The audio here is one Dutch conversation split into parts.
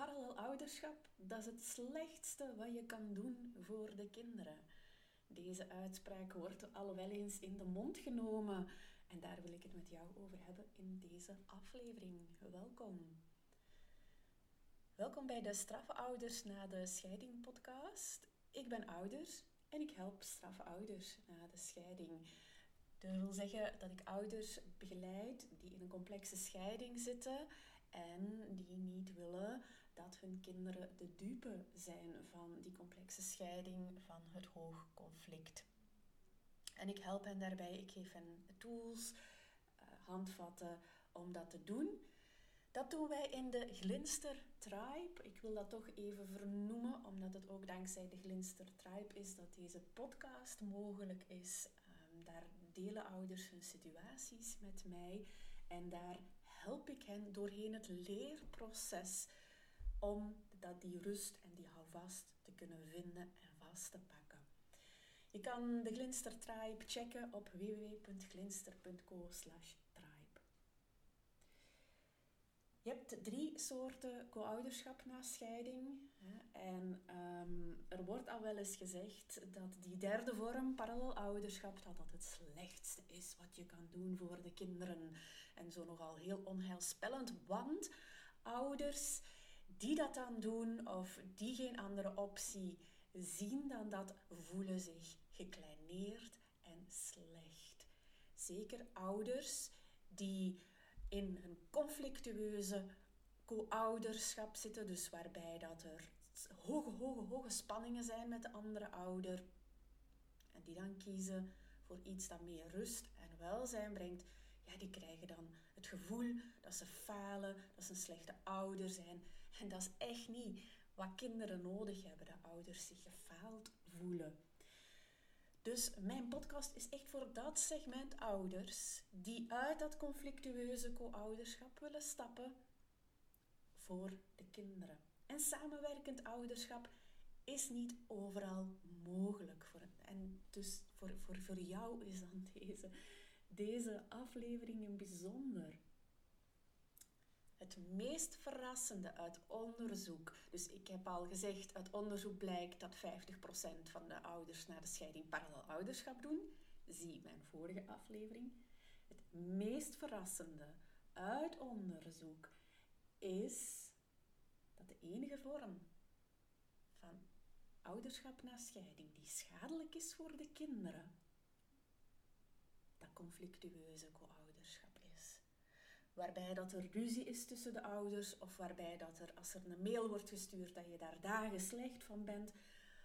parallel ouderschap, dat is het slechtste wat je kan doen voor de kinderen. Deze uitspraak wordt al wel eens in de mond genomen en daar wil ik het met jou over hebben in deze aflevering. Welkom. Welkom bij de Straffe Ouders na de Scheiding podcast. Ik ben ouder en ik help straffe ouders na de scheiding. Dat wil zeggen dat ik ouders begeleid die in een complexe scheiding zitten en die niet willen dat hun kinderen de dupe zijn van die complexe scheiding, van het hoog conflict. En ik help hen daarbij, ik geef hen tools, eh, handvatten om dat te doen. Dat doen wij in de Glinster Tribe. Ik wil dat toch even vernoemen, omdat het ook dankzij de Glinster Tribe is dat deze podcast mogelijk is. Ehm, daar delen ouders hun situaties met mij en daar help ik hen doorheen het leerproces om dat die rust en die houvast te kunnen vinden en vast te pakken. Je kan de Glinster Tribe checken op www.glinster.co/tribe. Je hebt drie soorten co-ouderschap na scheiding. En ehm, er wordt al wel eens gezegd dat die derde vorm, parallel ouderschap, dat dat het slechtste is wat je kan doen voor de kinderen. En zo nogal heel onheilspellend, want ouders die dat dan doen of die geen andere optie zien dan dat, voelen zich gekleineerd en slecht. Zeker ouders die in een conflictueuze co-ouderschap zitten, dus waarbij dat er hoge, hoge, hoge spanningen zijn met de andere ouder. En die dan kiezen voor iets dat meer rust en welzijn brengt. Ja, die krijgen dan het gevoel dat ze falen, dat ze een slechte ouder zijn. En dat is echt niet wat kinderen nodig hebben, dat ouders zich gefaald voelen. Dus mijn podcast is echt voor dat segment ouders die uit dat conflictueuze co-ouderschap willen stappen voor de kinderen. En samenwerkend ouderschap is niet overal mogelijk. Voor, en dus voor, voor, voor jou is dan deze, deze aflevering een bijzonder het meest verrassende uit onderzoek. Dus ik heb al gezegd, uit onderzoek blijkt dat 50% van de ouders na de scheiding parallel ouderschap doen. Zie mijn vorige aflevering. Het meest verrassende uit onderzoek is dat de enige vorm van ouderschap na scheiding die schadelijk is voor de kinderen, dat conflictueuze is waarbij dat er ruzie is tussen de ouders, of waarbij dat er, als er een mail wordt gestuurd, dat je daar dagen slecht van bent,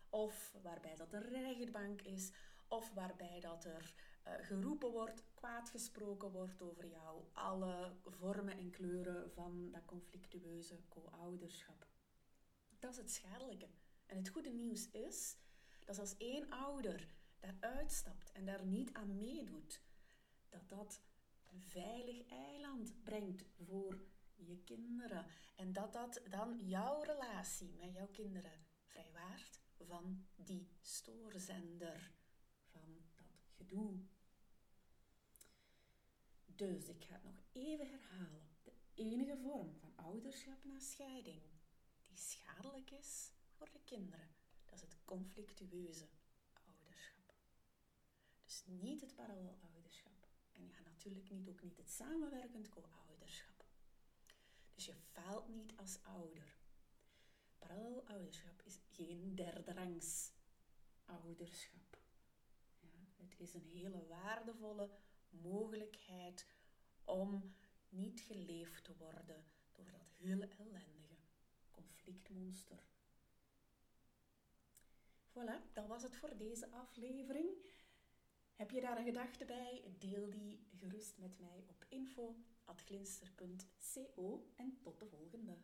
of waarbij dat er rechtbank is, of waarbij dat er uh, geroepen wordt, kwaad gesproken wordt over jou, alle vormen en kleuren van dat conflictueuze co-ouderschap. Dat is het schadelijke. En het goede nieuws is dat als één ouder daar uitstapt en daar niet aan meedoet, dat dat veilig eiland brengt voor je kinderen. En dat dat dan jouw relatie met jouw kinderen vrijwaart van die stoorzender, van dat gedoe. Dus ik ga het nog even herhalen. De enige vorm van ouderschap na scheiding die schadelijk is voor de kinderen, dat is het conflictueuze ouderschap. Dus niet het parallel ouderschap. En ja, natuurlijk niet, ook niet het samenwerkend co-ouderschap. Dus je faalt niet als ouder. Parallel ouderschap is geen derderangs ouderschap. Ja, het is een hele waardevolle mogelijkheid om niet geleefd te worden door dat hele ellendige conflictmonster. Voilà, dat was het voor deze aflevering. Heb je daar een gedachte bij? Deel die gerust met mij op info.glinster.co en tot de volgende.